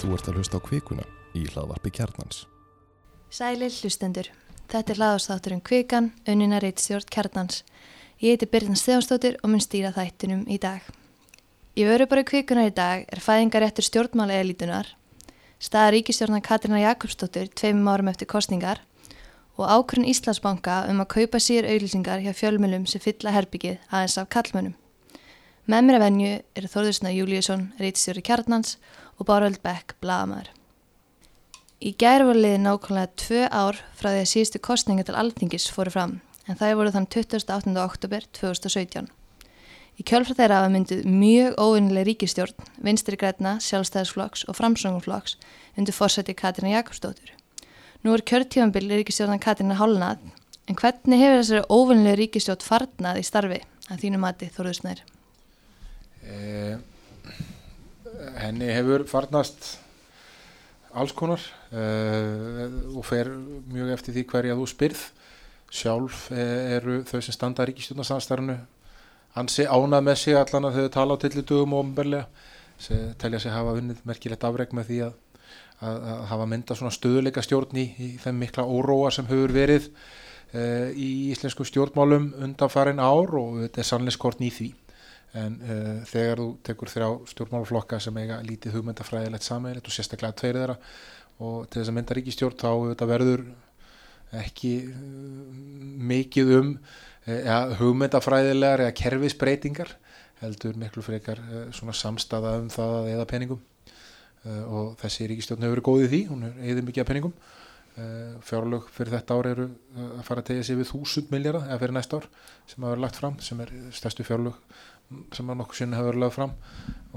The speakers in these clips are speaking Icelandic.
Þú ert að hlusta á kvikuna í hlaðvarpi kjarnans. Sælir hlustendur. Þetta er hlaðastátturinn Kvikan, unnina reitstjórn Kjarnans. Ég heiti Birðan Stefansdóttir og mun stýra þættinum í dag. Í vöru bara kvikunar í dag er fæðingaréttur stjórnmála elitunar, staða ríkistjórnar Katrína Jakobsdóttir tveimum árum eftir kostningar og ákvörn Íslandsbanka um að kaupa síður auðlýsingar hjá fjölmjölum sem fylla herbyggið aðeins af kallmönum. Með mér að venju eru Þórðursna Júliusson, reitstjóri Kjarnans og Báröld Beck, blagamæður. Í gæri voru liði nákvæmlega tvö ár frá því að síðustu kostninga til alþingis fóru fram, en það voru þann 28. oktober 2017. Í kjölfra þeirra hafa myndið mjög óvinnileg ríkistjórn, vinstri græna, sjálfstæðisflokks og framsöngumflokks undir fórsætti Katrína Jakobsdóttur. Nú er kjörtífambil ríkistjórnan Katrína hálnað, en hvernig hefur þessari óvinnileg ríkistjórn farnað í starfi að þínu mati þóruðsnær? Eh, henni hefur farnast alls konar eh, og fer mjög eftir því hverja þú spyrð. Sjálf eh, eru þau sem standa ríkistjórnarsamstarfinu ansi ánað með sig allan að þau tala á tillitugum og umberlega telja sig hafa unnið merkilegt afreg með því að, að, að hafa mynda svona stöðuleika stjórn í, í þeim mikla óróa sem hefur verið uh, í íslensku stjórnmálum undan farin ár og þetta er sannleiskort í því en uh, þegar þú tekur þrjá stjórnmálaflokka sem eiga lítið hugmyndafræðilegt sammeilegt og sérstaklega tveir þeirra og til þess að mynda ríkistjórn þá þetta verður ekki uh, mikið um ja, hugmyndafræðilegar eða kerfisbreytingar heldur miklu frekar svona samstaða um það eða peningum. Og þessi ríkistjórn hefur verið góðið því, hún er eða mikið af peningum. Fjárlög fyrir þetta ár eru að fara að tegja sig við þúsund miljardar eða fyrir næsta ár sem hafa verið lagt fram sem er stærstu fjárlög sem að nokkuð sinni hafa verið lögð fram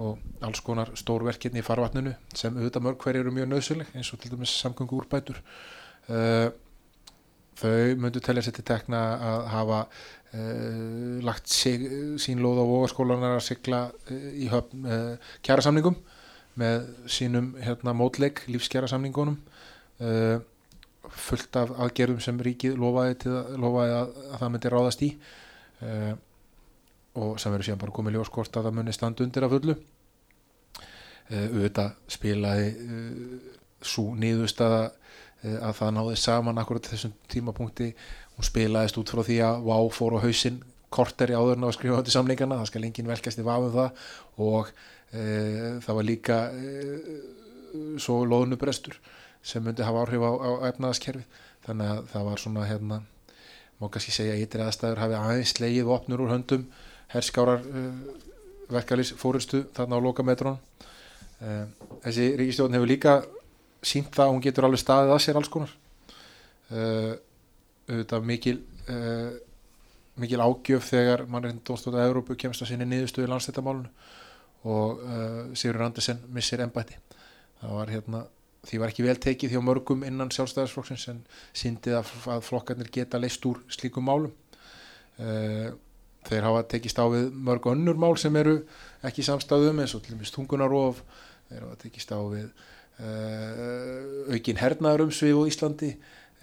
og alls konar stórverkirni í farvatninu sem auðvitað mörg hverju eru mjög nöðsöleg eins og til dæmis samgöngu úrbætur uh, þau myndu telja sér til tekna að hafa uh, lagt sig, sín lóð á vogaskólanar að sigla uh, í höfn kjærasamningum með sínum hérna, mótleik lífskjærasamningunum fullt af aðgerðum sem ríkið lofaði, að, lofaði að, að það myndi ráðast í og sem verður síðan bara komið ljóskort að það muni standa undir af fullu. Uh, auðvitað spilaði uh, svo nýðustada uh, að það náði saman akkurat þessum tímapunkti. Hún spilaðist út frá því að Vá fór á hausinn korteri áður en að skrifa þetta í samlingana það skal enginn velkast í vafum það. Og það var líka svo loðnubrestur sem myndi hafa áhrif á, á efnaðaskerfi þannig að það var svona hérna má kannski segja að ytri aðstæður hafi aðeins slegið opnur úr höndum herskárar uh, verkalýs fórustu þarna á lokametrón uh, þessi ríkistjórn hefur líka sínt það að hún getur alveg staðið að sér alls konar. Uh, auðvitað mikil mikil ágjöf þegar mannreitn Dómstóta Európu kemst að sinni niðurstöðu í landstættamálunu og Sigur Andersen missir ennbætti það var hérna því var ekki vel tekið hjá mörgum innan sjálfstæðarsflokksins en síndið að, að flokkarnir geta leist úr slíkum málum. Uh, þeir hafa tekist á við mörg önnur mál sem eru ekki samstæðum eins og til dæmis tungunarof þeir hafa tekist á við uh, aukin hernaður um svið og Íslandi.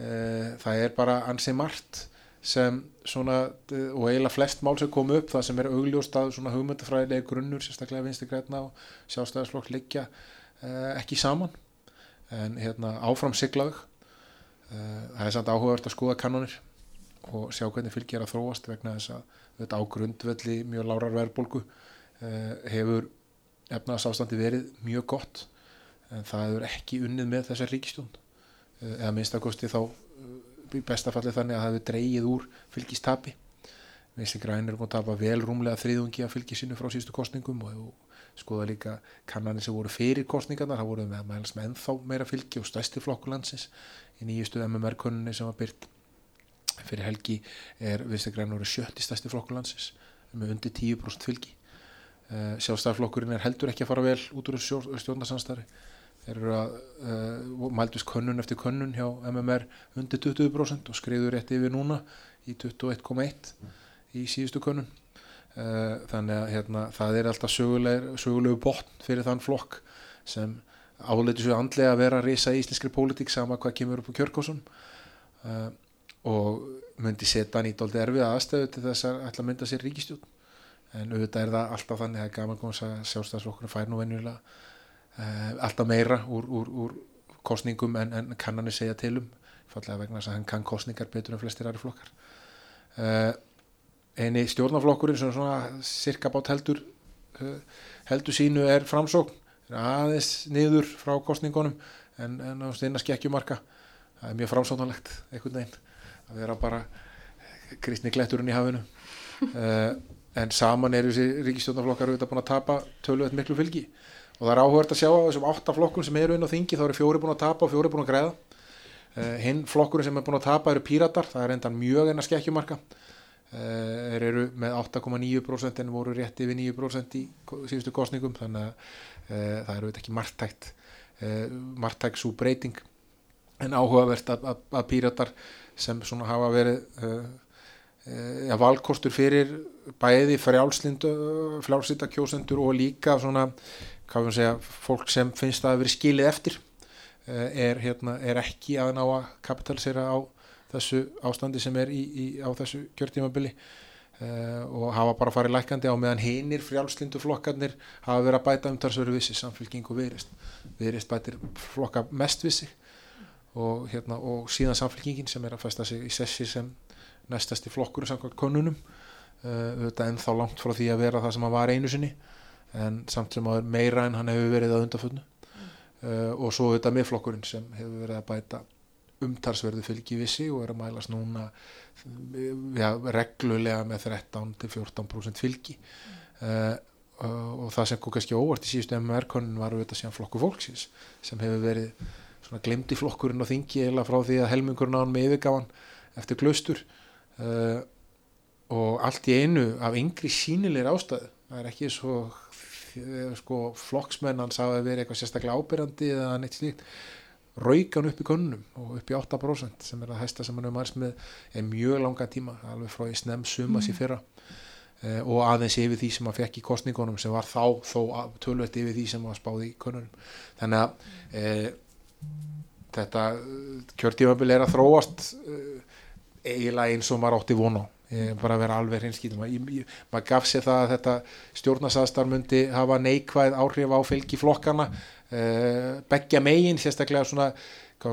Uh, það er bara ansi margt sem svona og eiginlega flest mál sem kom upp það sem er augljóst að svona hugmyndafræðilega grunnur sérstaklega vinsti græna og sjálfstæðarsflokk liggja uh, ekki saman. En hérna áfram siglaug það er samt áhugavert að skoða kannonir og sjá hvernig fylgir að þróast vegna þess að þetta á grundvelli mjög lárar verðbólgu eh, hefur efnaðsástandi verið mjög gott en það hefur ekki unnið með þessar ríkistjón eh, eða minnstakosti þá eh, í bestafalli þannig að það hefur dreyið úr fylgistapi. Vinstri grænir er búin að tapa vel rúmlega þriðungi að fylgi sínu frá sístu kostningum og skoða líka kannanir sem voru fyrir kostningarnar, það voru með meðals með ennþá meira fylgi og stæsti flokkulandsins í nýjustu MMR-konunni sem var byrt fyrir helgi er Vinstagræn sjötti stærsti flokkur landsins með undir 10% fylgi. Uh, sjálfstæðarflokkurinn er heldur ekki að fara vel út úr stjórnarsamstari þeir eru að uh, mældust könnun eftir könnun hjá MMR undir 20% og skriður rétt yfir núna í 21,1 í síðustu könnun. Uh, þannig að hérna, það er alltaf sögulegu botn fyrir þann flokk sem áleiti svo andlega að vera að reysa í íslenskri pólitík sama hvað kemur upp á kjörgósun og og myndi setja hann í doldið erfið aðstöðu til þess að ætla að mynda sér ríkistjón en auðvitað er það alltaf þannig að gaman góðs að sjálfstæðsflokkurinn fær nú venjulega uh, alltaf meira úr, úr, úr kostningum en, en kannanir segja til um fallega vegna þess að hann kann kostningar betur en flestir aðri flokkar. Uh, eini stjórnaflokkurinn sem svona cirka bát heldur uh, heldur sínu er framsókn aðeins niður frá kostningunum en, en á steina skekkjumarka það er mjög framsóknarlegt einhvern veginn að vera bara kristni kletturinn í hafinu. Uh, en saman er þessi ríkistjórnaflokkar auðvitað búin að tapa tölvöld miklu fylgi. Og það er áhugert að sjá að þessum átta flokkum sem eru inn á þingi þá eru fjóri búin að tapa og fjóri búin að greiða uh, hinn flokkurinn sem er búin að tapa eru píratar, það er endan mjög enna skekkjumarka. Uh, þeir eru með 8,9% en voru rétt yfir 9% í síðustu kostningum þannig að uh, það eru ekki margtækt margtækt svo breyting. En áhugavert að, að, að píratar sem svona hafa verið ja, valkostur fyrir bæði frjálslinda kjósendur og líka svona hvað við segja, fólk sem finnst að vera skilið eftir er, hérna, er ekki að ná að kapitalisera á þessu ástandi sem er í, í, á þessu kjörtímabili uh, og hafa bara farið lækandi á meðan hinnir frjálslindu flokkarnir hafa verið að bæta umtalsveru vissi samfélking og viðrist viðrist bætir flokka mest vissi og, hérna, og síðan samfélkingin sem er að fæsta sig í sessi sem næstasti flokkur samkvæmt konunum uh, en þá langt frá því að vera það sem að var einu sinni en samt sem að meira en hann hefur verið að undarfönnu mm. uh, og svo þetta miðflokkurinn sem hefur verið að bæta umtalsverðu fylgivissi og er að mælast núna ja, reglulega með 13-14% fylgi uh, og það sem kom kannski óvart í síðustu MR-konin var auðvitað síðan flokku fólksins sem hefur verið svona glemdi flokkurinn og þingi eða frá því að helmingurinn á hann með yfirgáðan eftir klaustur. Uh, og allt í einu af yngri sínilegir ástæðu það er ekki svo sko, flokksmennan sá að vera eitthvað sérstaklega ábyrjandi eða neitt slíkt raukan upp í konunum og upp í 8% sem er að hæsta sem hann er margs með er mjög langa tíma, alveg frá í snem sumas mm. í fyrra. Eh, og aðeins yfir því sem hann fekk í kostningunum sem var þá þó tölvöld yfir því sem hann spáði í konunum þannig að eh, þetta kjörtífambil er að þróast eh, eiginlega eins og maður átti vonu bara að vera alveg hinskýtum maður gaf sér það að þetta stjórnarsaðstar myndi hafa neikvæð áhrif á fylgi flokkana uh, begja megin sérstaklega svona,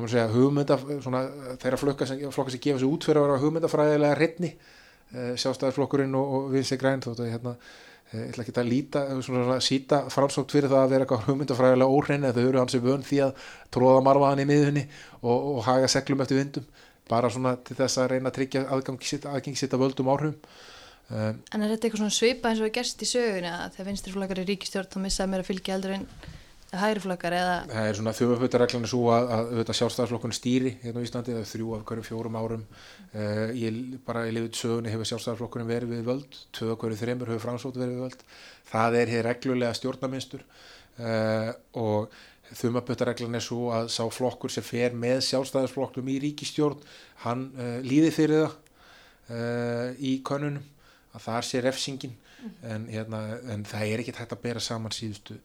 segja, hugmynda, svona þeirra flokka sem, sem gefa sér út fyrir að vera hugmyndafræðilega redni uh, sjálfstæðarflokkurinn og, og vinsi græn þóttu hérna eh, ég ætla ekki að líta, svona síta framsókt fyrir það að vera eitthvað hugmyndafræðilega óhrein eða þau eru hansi vön því að tróða marfaðan í miðunni og, og haga seglum eftir vindum bara svona til þess að reyna að tryggja aðgengi sitt að völdum áhrifum. Um, En er þetta eitthvað svona svipa eins og er gerst í sögun eða þegar vinstirflokkar er ríkistjórn þá missaði mér að fylgja eldur en hægriflokkar eða? Það er svona þjóðuppvöldarreglan er svo að, að, að sjálfstæðarflokkun stýri hérna í Íslandi eða þrjú af hverjum fjórum árum. Uh, ég, bara í lifið sögunni hefur sjálfstæðarflokkunum verið við völd tvö af hverju þreymur hefur framsótt verið við völd. Það er hér reglulega stjórnaminstur uh, og þumaböttareglan er svo að sá flokkur sem fer með sjálfstæðisflokklum í ríkistjórn hann uh, líði fyrir það í konunum að það sé refsingin. Mm. en, hérna, en það er ekki hægt að bera saman síðustu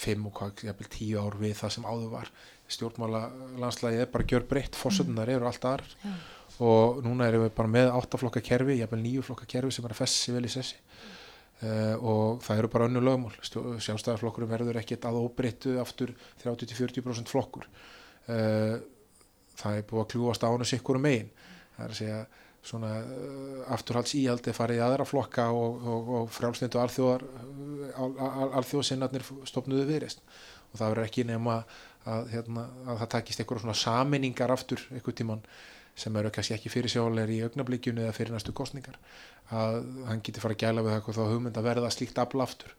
fimm og hvað, jæfnvel tíu ár við það sem áður var. Stjórnmála landslægi er bara gjör breytt, fórsöndunar mm. eru allt aðrar. Ja. og núna erum við bara með áttaflokka kerfi, jæfnvel nýju flokka kerfi sem er að fessi vel í sessi. Uh, og það eru bara önnu lögmál. Sjálfstæðarflokkur verður ekkert að óbreyttu aftur 30-40% flokkur. Uh, það er búið að kljúast á hann og sikkur um megin. Það er að segja svona uh, afturhalds íhaldi farið í aðra flokka og, og, og frjálslindu alþjóðar alþjóðsinnarnir stopnuðu viðreist og það verður ekki nema að, hérna, að það takist einhverjum svona saminningar aftur einhver tíman sem eru kannski ekki fyrir sjóleir í augnablíkjunu eða fyrir næstu kostningar að hann getur fara að gæla við það þá hugmynd að verða slíkt aflaftur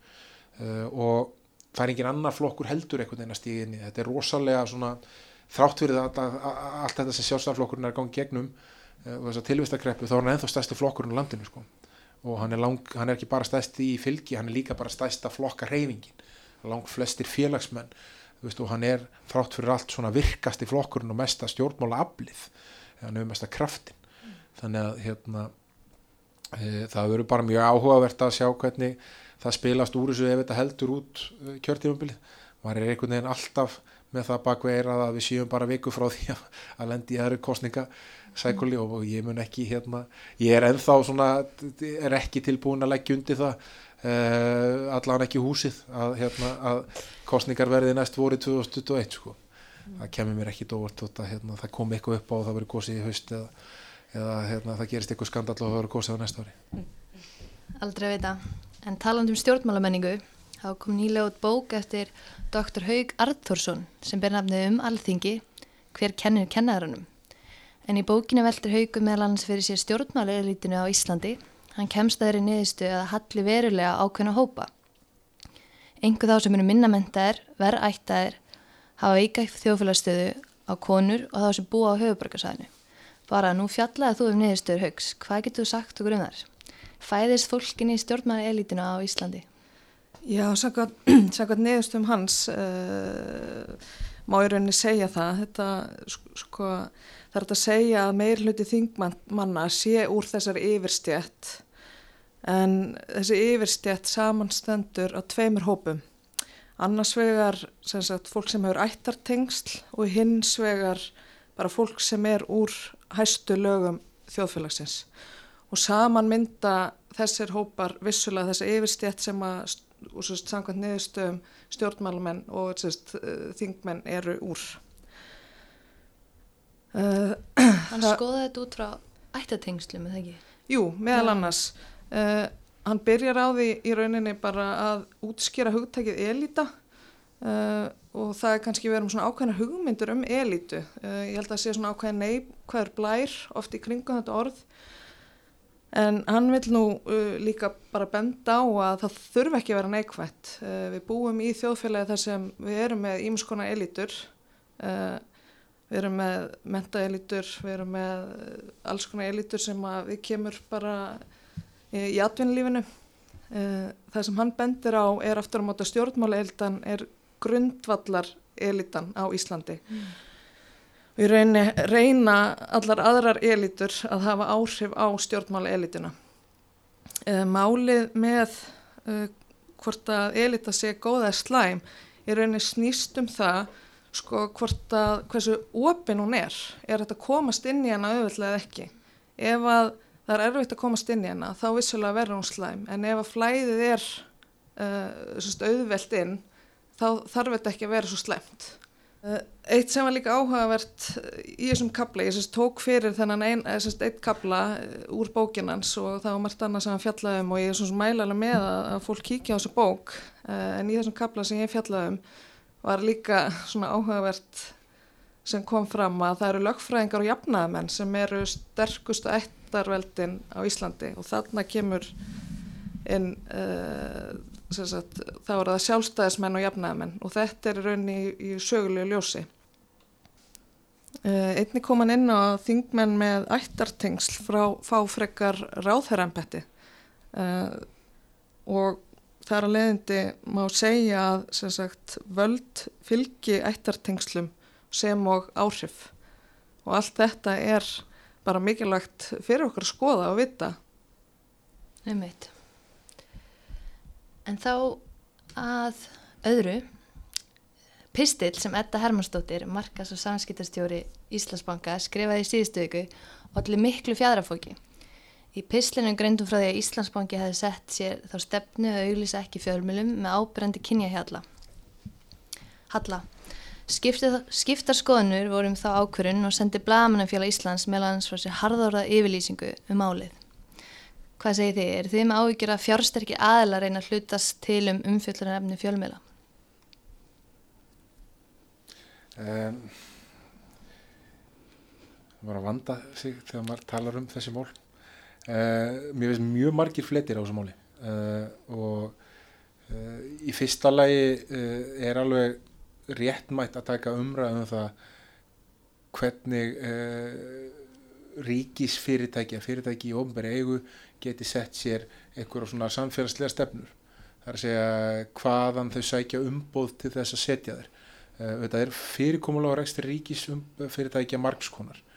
uh, og það er engin annar flokkur heldur einhvern veginn að stíða inn í. Þetta er rosalega svona þrátt fyrir að, að, að allt þetta sem sjálfstæðarflokkurinn er gangið gegnum að tilvistakreppu þá er hann ennþá stærsti flokkurinn á landinu sko. og hann er, lang, hann er ekki bara stærsti í fylgi hann er líka bara stærsta flokka reyfingin lang flestir félagsmenn veist, og hann er þrátt fyrir allt svona virkasti flokkurinn og mesta stjórnmála aflið hann hefur mesta kraftin mm. þannig að hérna, e, það verður bara mjög áhugavert að sjá hvernig það spilast úr þessu ef þetta heldur út kjörtífumbilið maður er einhvern veginn alltaf með það bakveira að við séum bara viku frá því að lendi í aðra kostningasækuli mm. og ég mun ekki hérna, ég er enþá svona, er ekki tilbúin að leggja undir það uh, allan ekki húsið að, hérna, að kostningar verði næst voru 2021 sko. það kemur mér ekki dóvart að hérna, það kom eitthvað upp á og það verið gósið í haust eða, eða hérna, það gerist eitthvað skandall og það verið gósið á næsta ári Aldrei að vita. En taland um stjórnmálamenningu, þá kom nýlega út bók eftir Dr. Haug Arþórsson sem ber nafnið um alþingi hver kennir kennaðarunum. En í bókinu veldur Haugur meðal annars fyrir sér stjórnmálaelítinu á Íslandi. Hann kemst að þeirri niðurstu að halli verulega ákveðna hópa. Engu þá sem eru minnamentaðir, verð ættaðir, hafa veika þjóðfélagstöðu á konur og þá sem búa á höfuborgarsæðinu. Bara nú fjallaði þú um niðurstöður Haugs, hvað getur þú sagt okkur um þar? Fæðist fólkinni í stjórnmálaelítinu á Íslandi? Já, saggat niðurstum hans uh, má ég rauninni segja það. Þetta, sko, það er að segja að meir hluti þingmanna sé úr þessari yfirstjætt en þessi yfirstjætt samanstendur á tveimur hópum. Annars vegar sem sagt, fólk sem hefur ættartengsl og hins vegar bara fólk sem er úr hæstu lögum þjóðfélagsins. Og saman mynda þessir hópar vissulega þessi yfirstjætt sem að og svo samkvæmt niðurstöðum stjórnmálumenn og sérst, þingmenn eru úr. Uh, hann skoði þetta út frá ættatengslum, eða ekki? Jú, meðal ja. annars. Uh, hann byrjar á því í rauninni bara að útskýra hugtækið elita uh, og það er kannski verið um svona ákveðna hugmyndur um elitu. Ég held að það sé svona ákveðin neikvæður blær oft í kringum þetta orð en hann vil nú líka bara benda á að það þurfi ekki að vera neikvætt. Við búum í þjóðfélagi þar sem við erum með ímskona elitur og Við erum með mentaelítur, við erum með alls konar elítur sem við kemur bara í atvinnulífinu. Það sem hann bendir á er aftur á móta stjórnmálaelítan er grundvallar elítan á Íslandi. Mm. Við reyna, reyna allar aðrar elítur að hafa áhrif á stjórnmálaelítuna. Málið með uh, hvort að elíta sé góða slæm er reyni snýst um það sko hvort að hversu opin hún er, er þetta að komast inn í hana auðvitað ekki. Ef að það er erfitt að komast inn í hana þá vissulega verður hún slæm en ef að flæðið er uh, auðvelt inn þá þarf þetta ekki að vera svo slæmt. Uh, eitt sem var líka áhugavert í þessum kabla, ég sérst tók fyrir þennan ein, sérst, eitt kabla úr bókinans og það var margt annað sem hann fjallaði um og ég er svona mælalega með að, fólk kíkja á þessu bók en í þessum kabla sem ég fjallaði um var líka svona áhugavert sem kom fram að það eru lögfræðingar og jafnaðamenn sem eru sterkustu eittarveldin á Íslandi og þarna kemur inn uh, sagt, þá er það sjálfstæðismenn og jafnaðamenn og þetta er raun í, í sögulegu ljósi. Uh, einni kom hann inn á þingmenn með ættartengsl frá fáfrekar ráðherrambetti uh, og þar að leiðindi má segja að sagt, völd fylgi eittartengslum sem og áhrif og allt þetta er bara mikilvægt fyrir okkar að skoða og vita. Einmitt. En þá að öðru, Pistil sem Edda Hermannsdóttir, markas og samskiptastjóri Íslandsbanka skrifaði í síðustu viku og allir miklu fjadrafóki. Í pislinu greindum frá því að Íslandsbanki hefði sett sér þá stefnu að auglýsa ekki fjölmjölum með ábyrjandi kynjahjalla. Halla. Skiptar skoðunur vorum þá ákvörun og sendi blagamannafjöla Íslands meðan frá sér harðorða yfirlýsingu um málið. Hvað segir þið? Er þið með áhyggjur að fjársterki aðla reyna að hlutast til um umfjöldunarefni fjölmjöla? Um, það var að vanda sig þegar maður talar um þessi mól. Uh, mér finnst mjög margir fletir á þessu máli. Uh, og uh, í fyrsta lagi er alveg réttmætt að taka umræðum um það hvernig ríkisfyrirtæki að fyrirtæki í ofnbæri eigu geti sett sér einhverjum svona samfélagslega stefnur. Þar að segja hvaðan þau sækja umbóð til þess að setja þér þetta er fyrirkomulega rekstur ríkisfyrirtækja margskonar. Uh,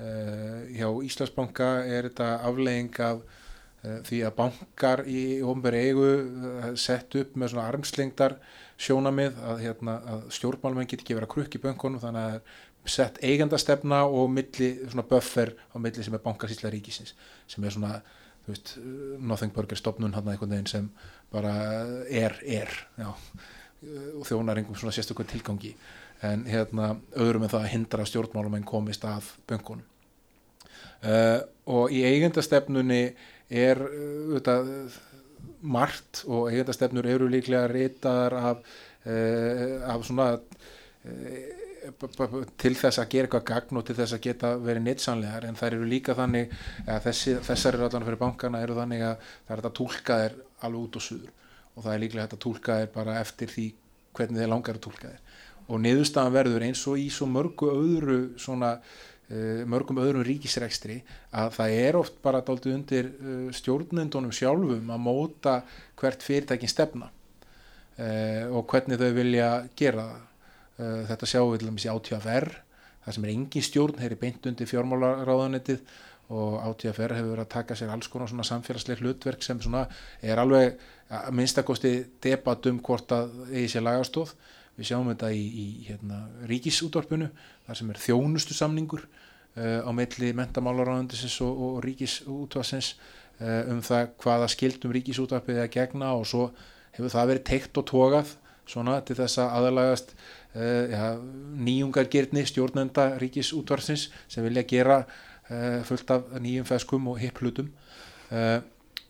hjá Íslandsbanka er þetta aflegging af uh, því að bankar í ofnbæri eigu uh, sett upp með svona armslengdar sjónamið að, hérna, að stjórnmálmenn get ekki verið að krukka í bönkunum þannig að sett eigandastefna og milli svona buffer á milli sem er bankasýsla ríkisins sem er svona veist, Nothing Burger stopnun hann einhvern veginn sem bara er, er já, og þjónar einhvern svona sérstökur tilgangi. En hérna öðrum en það að hindra stjórnmálum en komist að böngunum uh, og í eigendastefnunni er uh, margt og eigendastefnur eru líklega reytaðar af, uh, af svona til þess að gera eitthvað gagn og til þess að geta verið nýtsanlegar en þær eru líka þannig þessi, þessar eru allan fyrir bankana eru þannig að það er að tólka þær alveg út og suður. Og það er líklega að tólka þær bara eftir því hvernig þeir langar að tólka þær. Og niðurstaðan verður eins og í svo mörgu öðru svona mörgum öðrum ríkisrekstri að það er oft bara dálta undir uh, stjórnendunum sjálfum að móta hvert fyrirtækin stefna uh, og hvernig þau vilja gera Eh, þetta sjáum við til dæmis í ATFR það sem er engin stjórn, þeir eru beint undir fjármálaráðanettið og ATFR hefur verið að taka sér alls konar svona samfélagsleg hlutverk sem svona er alveg minnstakosti debat um hvort að eigi sér lagastóð við sjáum þetta í, í hérna, ríkisútvarpinu þar sem er þjónustu samningur uh, á melli mentamálaráðandisins og, og ríkisútvarsins uh, um það hvaða skildum ríkisútvarpið er að gegna og svo hefur það verið teikt og tókað svona til þess að aðalagast uh, ja, nýjungargirni stjórnenda ríkisútvarsins sem vilja gera fullt af nýjum feskum og hipplutum uh,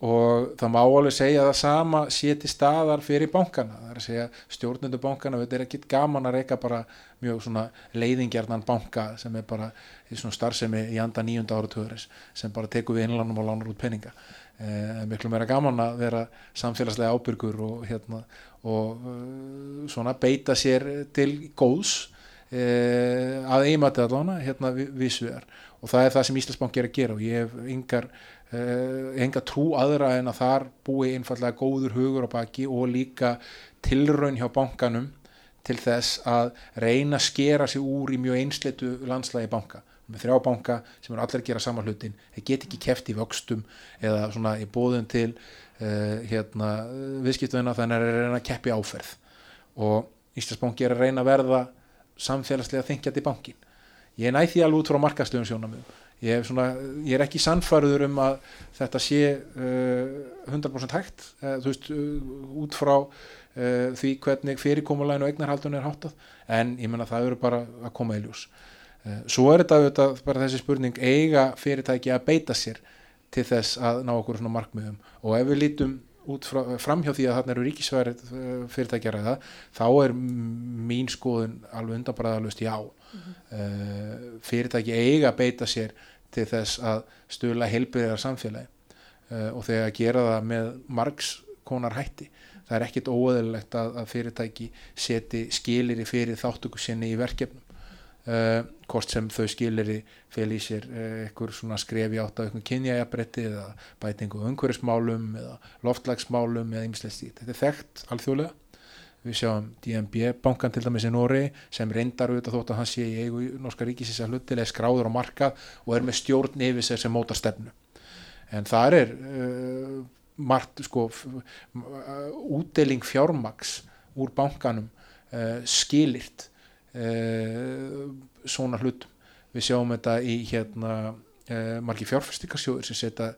og það má alveg segja að það sama séti staðar fyrir bankana. Það er að segja stjórnendu bankana þetta er ekki gaman að reyka bara mjög svona leiðingjarnan banka sem er bara í svona starfsemi í anda nýjunda áratöðuris sem bara tekur við innlanum og lánar út peninga. Eh, miklu meira gaman að vera samfélagslega ábyrgur og hérna og uh, svona beita sér til góðs uh, að einmati allána hérna vísvegar og það er það sem Íslandsbank er að gera og ég hef yngar enga trú aðra en að þar búi einfallega góður hugur á baki og líka tilraun hjá bankanum til þess að reyna að skera sig úr í mjög einsleitu landslægi banka. Með þrjá banka sem eru allir að gera sama hlutin þeir get ekki keft í vöxtum eða svona í bóðun til uh, hérna, viðskiptuðina þannig að það er að reyna að keppi áferð. Og Íslandsbanki er að reyna að verða samfélagslega þingjandi bankin ég næði því alveg út frá markastöðum sjónamöðum ég, ég er ekki sannfæruður um að þetta sé uh, 100% hægt uh, veist, út frá því hvernig fyrirkomulegin og eignarhaldun er háttað. En ég menna það eru bara að koma í ljós. Svo er þetta, þetta bara þessi spurning eiga fyrirtæki að beita sér til þess að ná okkur svona markmiðum? Og ef við lítum út frá, framhjá því að þarna eru ríkisværi eh, fyrirtækjar eða þá er mín skoðun alveg undanbaraðalust já. Mm -hmm. fyrirtæki eiga beita sér til þess að stula heilbyrðar samfélagi uh, og þegar að gera það með margs konar hætti. Það er ekkit óöðilegt að, að fyrirtæki seti skilir í fyrir þáttöku sinni í verkefnum Uh, hvort sem þau skilir fél í sér uh, eitthvað svona skrefi átt á eitthvað kynjæjabretti eða bætingu umhverfismálum eða loftlagsmálum eða ymslegt stíð. Þetta er þekkt alþjóðlega. Við sjáum DNB bankan til dæmis í Nóri sem reyndar auðvitað þótt að hann sé í eigu Norska ríkisins að hlutilega skráður á markað og er með stjórn yfir sér sem mótar stefnu. En það er uh, margt sko útdeling fjármaks úr bankanum skilirt uh, svona hlutum. Við sjáum þetta í hérna uh, margi fjárfæstingarsjóður sem setja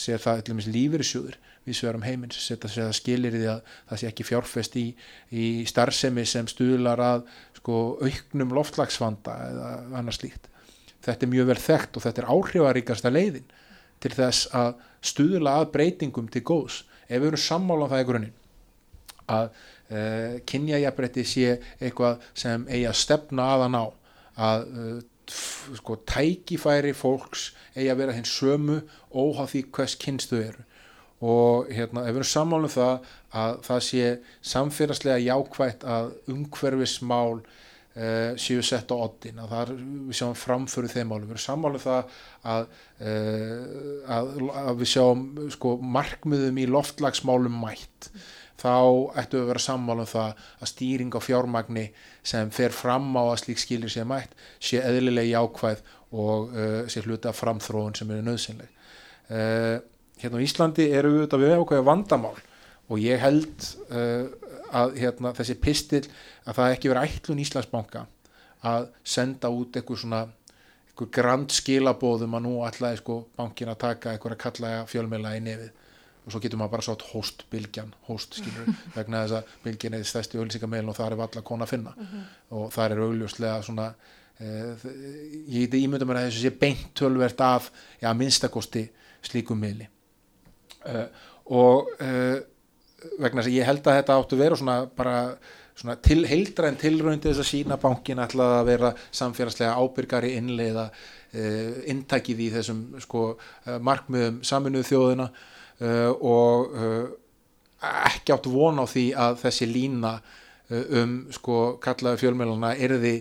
sér það og meins lífyrirsjóður við sverum heiminn sem setja það skilir í því að það sé ekki fjárfæst í, í starfsemi sem stuðlar að sko auknum loftlagsvanda eða annars líkt þetta er mjög vel þekkt og þetta er áhrifaríkasta leiðin til þess að stuðla að breytingum til góðs. Ef við erum sammála á það í grunninn að uh, kynjajabrætti sé eitthvað sem eigi að stefna aðan á að uh, sko tækifæri fólks eigi að vera hins sömu óháð því hvers kynstu eru. Og hérna ef við erum sammálum það að það sé samfélagslega jákvægt að umhverfismál Uh, séu sett á oddin að það er, við sjáum framföru þeim málum. Við erum sammálið það að, uh, að, að við sjáum sko, markmiðum í loftlagsmálum mætt þá ættu að vera sammála um það að stýring á fjármagni sem fer fram á að slík skilir sé mætt sé eðlilega jákvæð og uh, sé hluta framþróun sem eru nöðsynleg uh, hérna á Íslandi eru við auðvitað við ákveða vandamál og ég held uh, að hérna, þessi pistil að það ekki verið ætlun Íslandsbanka að senda út eitthvað svona einhver grand skilabóðum að nú ætlaði sko bankin að taka einhver að kalla fjölmiðla í nefið og svo getur maður bara sátt host bylgjan, host skilur vegna þess að bylgjan er stærsti auðlýsingameilin og það er valla kona að finna. Og það er augljóslega svona uh, ég geti ímynda mér að þessu sé beint tölvert af, já, minnstakosti slíkum meili uh, og uh, vegna þess að ég held að þetta áttu vera svona bara svona til, heildra en tilröndi þess að sína bankin ætlaði að vera samfélagslega ábyrgari innleiða uh, intakið í þessum sko uh, markmiðum saminuðu þjóðina og uh, ekki átt von á því að þessi lína uh, um sko kallaðu fjölmjöluna erði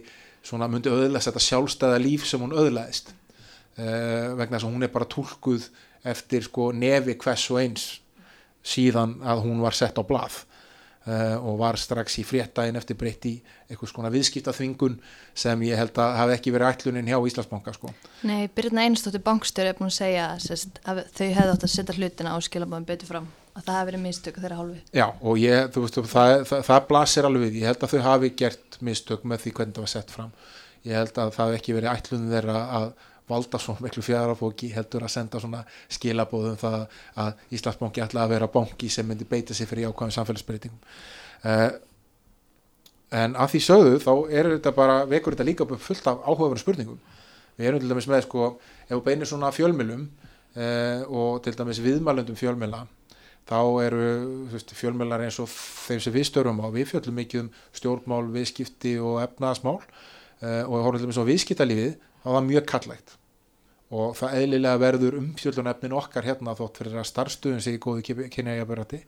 svona myndi öðlæst þetta sjálfstæða líf sem hún öðlæðist uh, vegna þess að hún er bara tólkuð eftir sko nefi hvers og eins síðan að hún var sett á blað uh, og var strax í fréttægin eftir breytt í eitthvað skona viðskiptaþvingun sem ég held að hafi ekki verið ætlunin hjá Íslandsbanka sko. Nei, Birna Einstóttir bankstjóri er búin að segja sest, að þau hefði átt að setja hlutina á skilabóðum betur fram að það hafi verið mistök þeirra hálfi. Já og ég, þú veist, það, það, það blasir alveg við, ég held að þau hafi gert mistök með því hvernig það var sett fram ég held að það hef ekki verið ætlunin þeirra að valda svo miklu fjarafóki heldur að senda svona skilabóðum það að Íslandsbanki ætla að vera banki sem myndi beita sig fyrir ákvæðum samfélagsbreytingum. Uh, en að því sögðu þá er þetta bara vekur þetta líka upp fullt af áhugaverðum spurningum. Við erum til dæmis með sko ef við beinir svona fjölmjölum uh, og til dæmis viðmælundum fjölmjöla þá eru veist, fjölmjölar eins og þeim sem við störum á við fjöldum mikið um stjórnmál, viðskipti og efnaðasmál uh, og horfum til dæmis á viðskiptalífið þá er það mjög kallægt og það eðlilega verður umfjöldunefnin okkar hérna þótt fyrir að starfstöðun sé í góðu kynjajaburati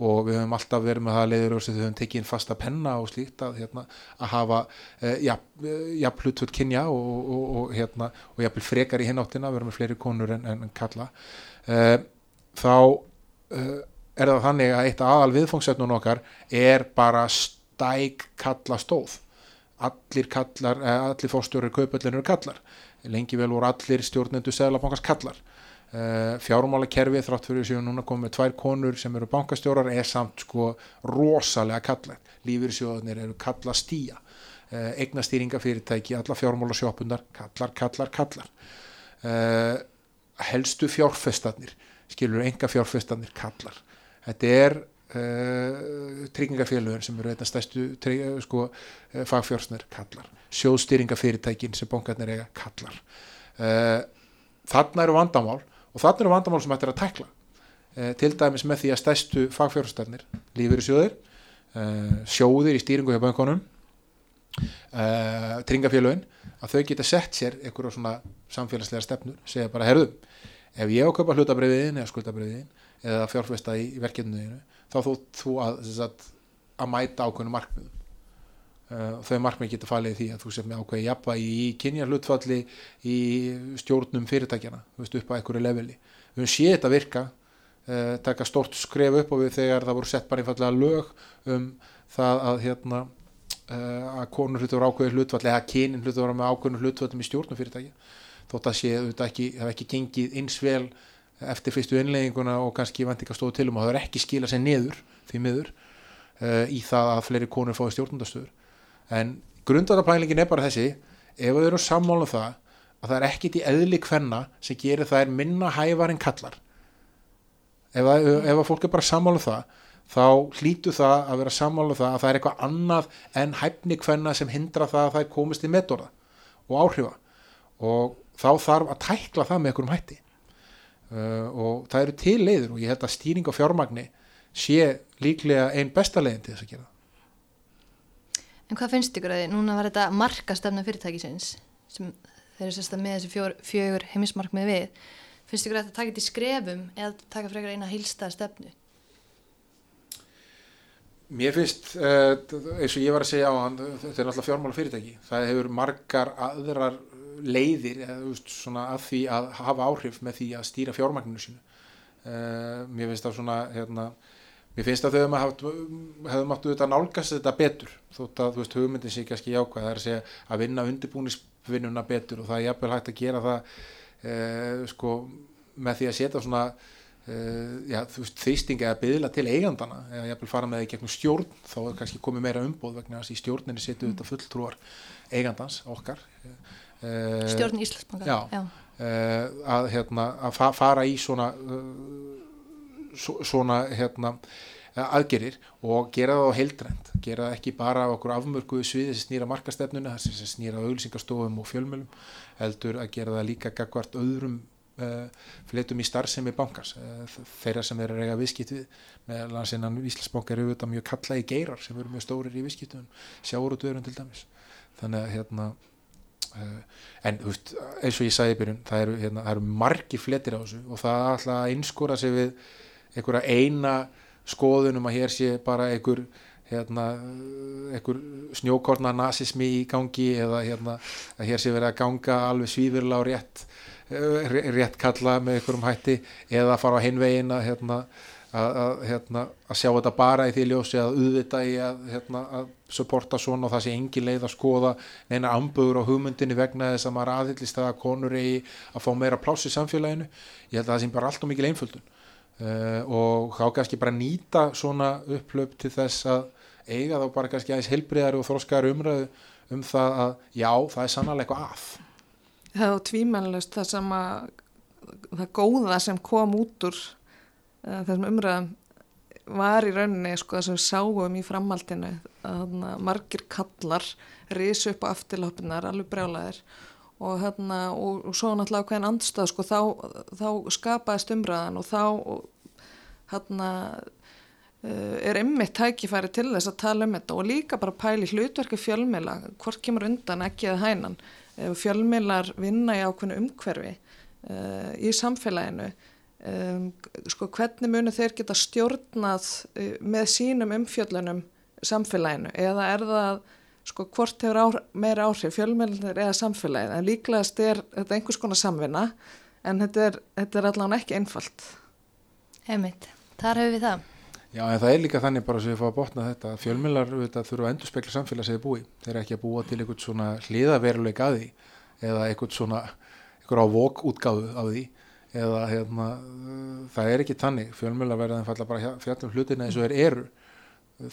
og við höfum alltaf verið með það leiður og við höfum tekið inn fasta penna og slíkt að, hérna, að hafa eh, jafn hlutvöld kynja og, og, og, hérna, og jafnvel frekar í hináttina, við erum með fleiri konur en, en, kalla eh, þá eh, er það þannig að eitt aðal viðfóngsefnun okkar er bara stæk kalla stóð allir kallar, eh, allir fórstjórir kaupöllin eru kallar lengi vel voru allir stjórnendu seglabankars kallar. Uh, fjármálakerfið þrátt fyrir síðan núna komið tvær konur sem eru bankastjórar er samt sko rosalega kallar lífyrsjóðunir eru kalla stýja uh, eignastýringafyrirtæki alla fjármálasjópundar kallar, kallar, kallar. Uh, helstu fjárfestanir skilur enga fjárfestanir kallar. Þetta er Uh, tryggingafélögin sem eru þetta stærstu uh, sko, kallar sjóðstýringafyrirtækin sem bankarnir eiga kallar. Þarna eru vandamál og þarna eru vandamál sem hættir að tækla. Til dæmis með því að stærstu fagfjórsnir lífeyri sjóðir sjóðir í stýringu hjá bankonum tryggingafélögin að þau geta sett sér einhverjum svona samfélagslega stefnur segja bara herðum ef ég á að köpa hlutabriðin eða skuldabriðin eða fjárfesta í, í verkefniðinu þá þú, þú að, að, að mæta ákveðinu markmiðum uh, þau markmið geta falið því að þú sem með ákveði jafna í kynjar hlutfalli í stjórnum fyrirtækjana veist, upp á einhverju leveli. Við höfum séð þetta virka uh, taka stort skref upp og við þegar það voru sett bara einfallega lög um það að hérna uh, að konur hlutur ákveði hlutfalli eða kynin hlutur með ákveðinu hlutfallum í stjórnum fyrirtækja. Þótt að séð þetta ekki, ekki gengið eins vel eftir fyrstu innlegginguna og kannski vant ekki að stóða til um að það er ekki skila sér niður því miður í það að fleiri konur fái stjórnundastöður en grundarapælingin er bara þessi ef við erum sammála um það að það er ekkit í eðli hvenna sem gerir það er minna hævar en kallar ef að, ef að fólk er bara sammála um það þá hlýtu það að vera sammála um það að það er eitthvað annað en hæfni hvenna sem hindra það að það er komist í metorða og áhrifa. Og þá þarf að tækla það með einhverjum hætti. Uh, og það eru til leiður og ég held að stýring á fjármagni sé líklega einn besta leiðin til þess að gera En hvað finnst ykkur að því? Núna var þetta markastefna fyrirtækisins sem þeir eru sérst að með þessi fjögur, fjögur heimismarkmið við finnst ykkur að þetta taka þetta í skrefum eða taka frekar eina heilstað stefnu? Mér finnst, uh, eins og ég var að segja á hann, þetta er alltaf fjármála fyrirtæki það hefur margar aðrar leiðir veist, að því að hafa áhrif með því að stýra fjármagninu sínu uh, mér finnst það svona hérna, mér finnst að þau hefðu máttu þetta nálgast þetta betur þótt að veist, hugmyndin sé kannski jákvæð það er að segja að vinna undirbúnisvinnuna betur og það er jafnvel hægt að gera það uh, sko, með því að setja svona uh, já, veist, þýsting eða byðla til eigandana eða jafnvel fara með það í gegnum stjórn þá er kannski komið meira umbóð vegna að í stjórninni setju þetta fulltrúar eigandans okkar uh, Stjórn Íslandsbanka. Já. uh, að, hérna, að fa fara í svona svo, svona hérna aðgerir og gera það á heildrænt. Gera það ekki bara á okkur afmörkuðu sviði sem snýra markastefnuna, sem snýra auglýsingastofum og fjölmjölum heldur að gera það líka gagvart öðrum uh, fletum í starfsemi bankars uh, þeirra sem þeirra reyga viðskipt við. Með landsinnan Íslandsbanka eru auðvitað mjög kalla í geirar sem eru mjög stórir í viðskiptum sjáur og dörum til dæmis. Þannig að hérna en veist, eins og ég sagði í byrjun það eru, hérna, eru margi fletir á þessu og það er alltaf að einskora sig við einhverja eina skoðunum að hér sé bara einhver hérna, einhver snjókorna nazismi í gangi eða hérna, að hér sé verið að ganga alveg svífurla og rétt rétt kalla með einhverjum hætti eða fara á hinvegin að hérna, að, að, hérna, að sjá þetta bara í því ljósi að auðvita í að, hérna, að supporta svona og það sé engin leið að skoða neina amböður á hugmyndinni vegna þess að maður aðhyllist það að konur eigi að fá meira pláss í samfélaginu. Ég held að það sé bara allt og mikil einföldun uh, og þá kannski bara nýta svona upplöp til þess að eiga þá bara kannski aðeins heilbriðari og þróskari umræðu um það að já, það er sannlega eitthvað að. Það er tvímennlust það sem að það góða sem kom út úr uh, þessum umræðum var í rauninni sko þess að við sáum í framhaldinu að margir kallar risu upp á aftilhoppinar alveg brjálæðir. Og, hérna, og, og svo náttúrulega hvern andstað sko þá, þá skapaðist umræðan og þá hérna uh, er ymmið tækifæri til þess að tala um þetta og líka bara pæli hlutverki fjölmila hvort kemur undan ekki eða hænan. Fjölmilar vinna í ákveðinu umhverfi uh, í samfélaginu um, sko hvernig munu þeir geta stjórnað uh, með sínum umfjöllunum samfélaginu? Eða er það sko hvort hefur ár, meira áhrif fjölmilar eða samfélagið? En líklegast er þetta einhvers konar samvinna en þetta er, þetta er allavega ekki einfalt. Heimitt, þar hefur við það Já, en það er líka þannig bara sem við fáum að botna þetta fjölmjölar þurfa að endurspekla samfélag sem þið búi. Þeir eru ekki að búa til einhvern svona hliðaveruleik að því eða einhvern svona einhver á vok útgáðu af því eða hérna, það er ekki tannig. Fjölmjölar verða einfalla bara fjallum hlutina eins og þeir eru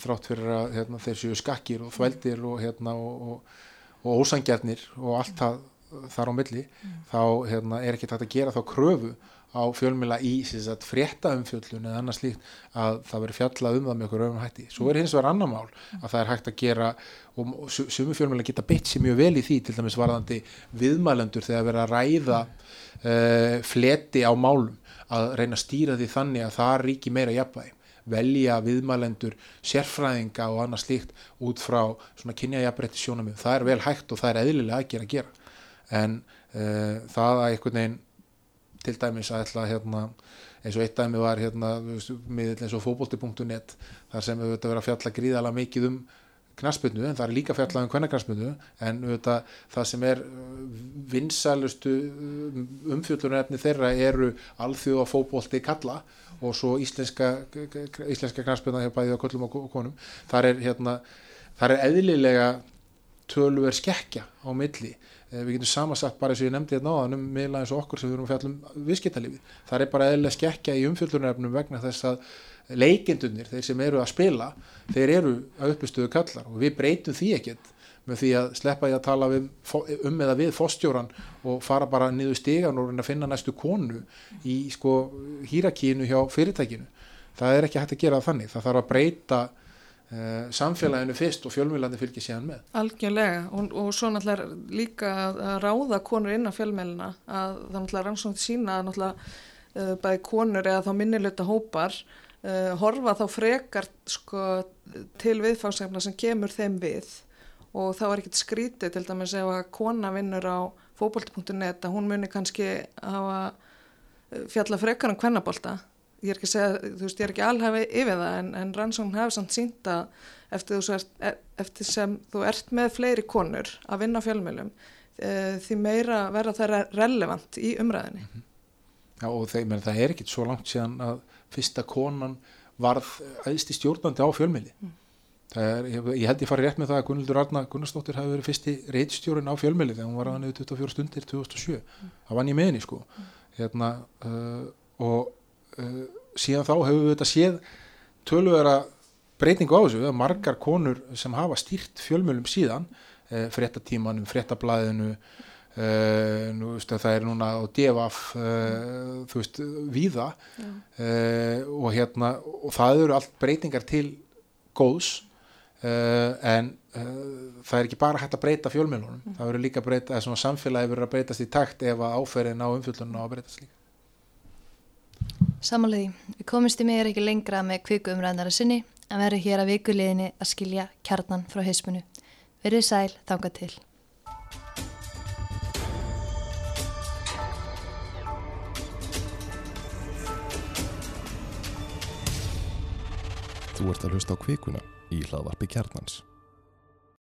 þrátt fyrir að hérna, þeir séu skakkir og þvældir og, hérna, og, og, og ósangjarnir og allt það þar á milli, mm. þá hérna, er ekki þetta að gera þá kröfu á fjölmjöla í frétta umfjöllun eða annars líkt að það veri fjallað um það með okkur öfum hætti. Svo er hins vegar annar mál að það er hægt að gera og sumu fjölmjöla geta beitt sér mjög vel í því til dæmis varðandi viðmælendur þegar verið að ræða uh, fleti á málum að reyna að stýra því þannig að það ríki meira jafnvægi velja viðmælendur sérfræðinga og annars líkt út frá svona kynjajabrætti sjónamið. Það er vel hægt og það er eðlilega gera að gera en uh, það að einhvern veginn til dæmis að ætla hérna, eins og eitt dæmi var hérna, miðl eins og fókbólti.net þar sem við verðum að fjalla gríðala mikið um knaspinu en það er líka fjallað um hvernarknaspinu en auðvitað, það sem er vinsælustu umfjöldunarefni þeirra eru alþjóða fókbólti kalla og svo íslenska, íslenska knaspina hjá bæði á köllum og konum. Þar er, hérna, þar er eðlilega tölver skekkja á milli við getum samansagt bara eins og ég nefndi þetta náðan um miðla eins og okkur sem við erum að fjalla um viðskiptalífi það er bara eðlilega skekkja í umfjöldunarefnum vegna þess að leikindunir þeir sem eru að spila þeir eru að uppistuðu kallar og við breytum því ekkert með því að sleppa ég að tala um, um eða við fóstjóran og fara bara niður stegan og finna næstu konu í sko hýrakínu hjá fyrirtækinu. Það er ekki hægt að gera þannig. Það þarf að breyta samfélaginu fyrst og fjölmjölandi fylgir síðan með. Algjörlega. Og, og svo náttúrulega líka að ráða konur inn á fjölmjölina að það náttúrulega rannsókn sína að náttúrulega uh, bæði konur eða þá minnilöta hópar uh, horfa þá frekar sko, til viðfáðsefna sem kemur þeim við. Og þá er ekkert skrítið til dæmis ef að kona vinnur á fókbólti.net að hún muni kannski hafa fjalla frekar um hvernabólta ég er ekki að segja, þú veist, ég er ekki alhafi yfir það en, en rannsókn hafi samt sínt að eftir, ert, e, eftir sem þú ert með fleiri konur að vinna fjölmjölum e, því meira verða það relevant í umræðinni. Mm -hmm. Já og þeim, það er ekkit svo langt síðan að fyrsta konan varð aðist í stjórnandi á fjölmjöli. Mm. Er, ég, ég held ég farið rétt með það að Gunnildur Arna Gunnarsdóttir hafi verið fyrsti reitstjórin á fjölmjöli þegar hún var aðan yfir 24 stundir 2007. Mm. Það vann ég með henni sko. Mm. Hérna, uh, og uh, síðan þá hefur við þetta séð tölvera breytingu á þessu, margar konur sem hafa stýrt fjölmjölum síðan, uh, fréttatímanum, fréttablaðinu uh, nú, veist, það er núna á DFF uh, þú veist, víða. Uh, og hérna og það eru allt breytingar til góðs en það er ekki bara hægt að breyta fjölmjölunum, það verður líka breyta samfélagi verður að breytast í takt ef að áferðin á umfjöldunum á að breytast líka Samanlega því, við komumst í mig ekki lengra með kviku umræðnara sinni en verður hér að vikuleginni að skilja kjarnan frá heismunu. Verður sæl, þanga til. Þú ert að hlusta á kvikuna í hlaðvarpi kjarnans.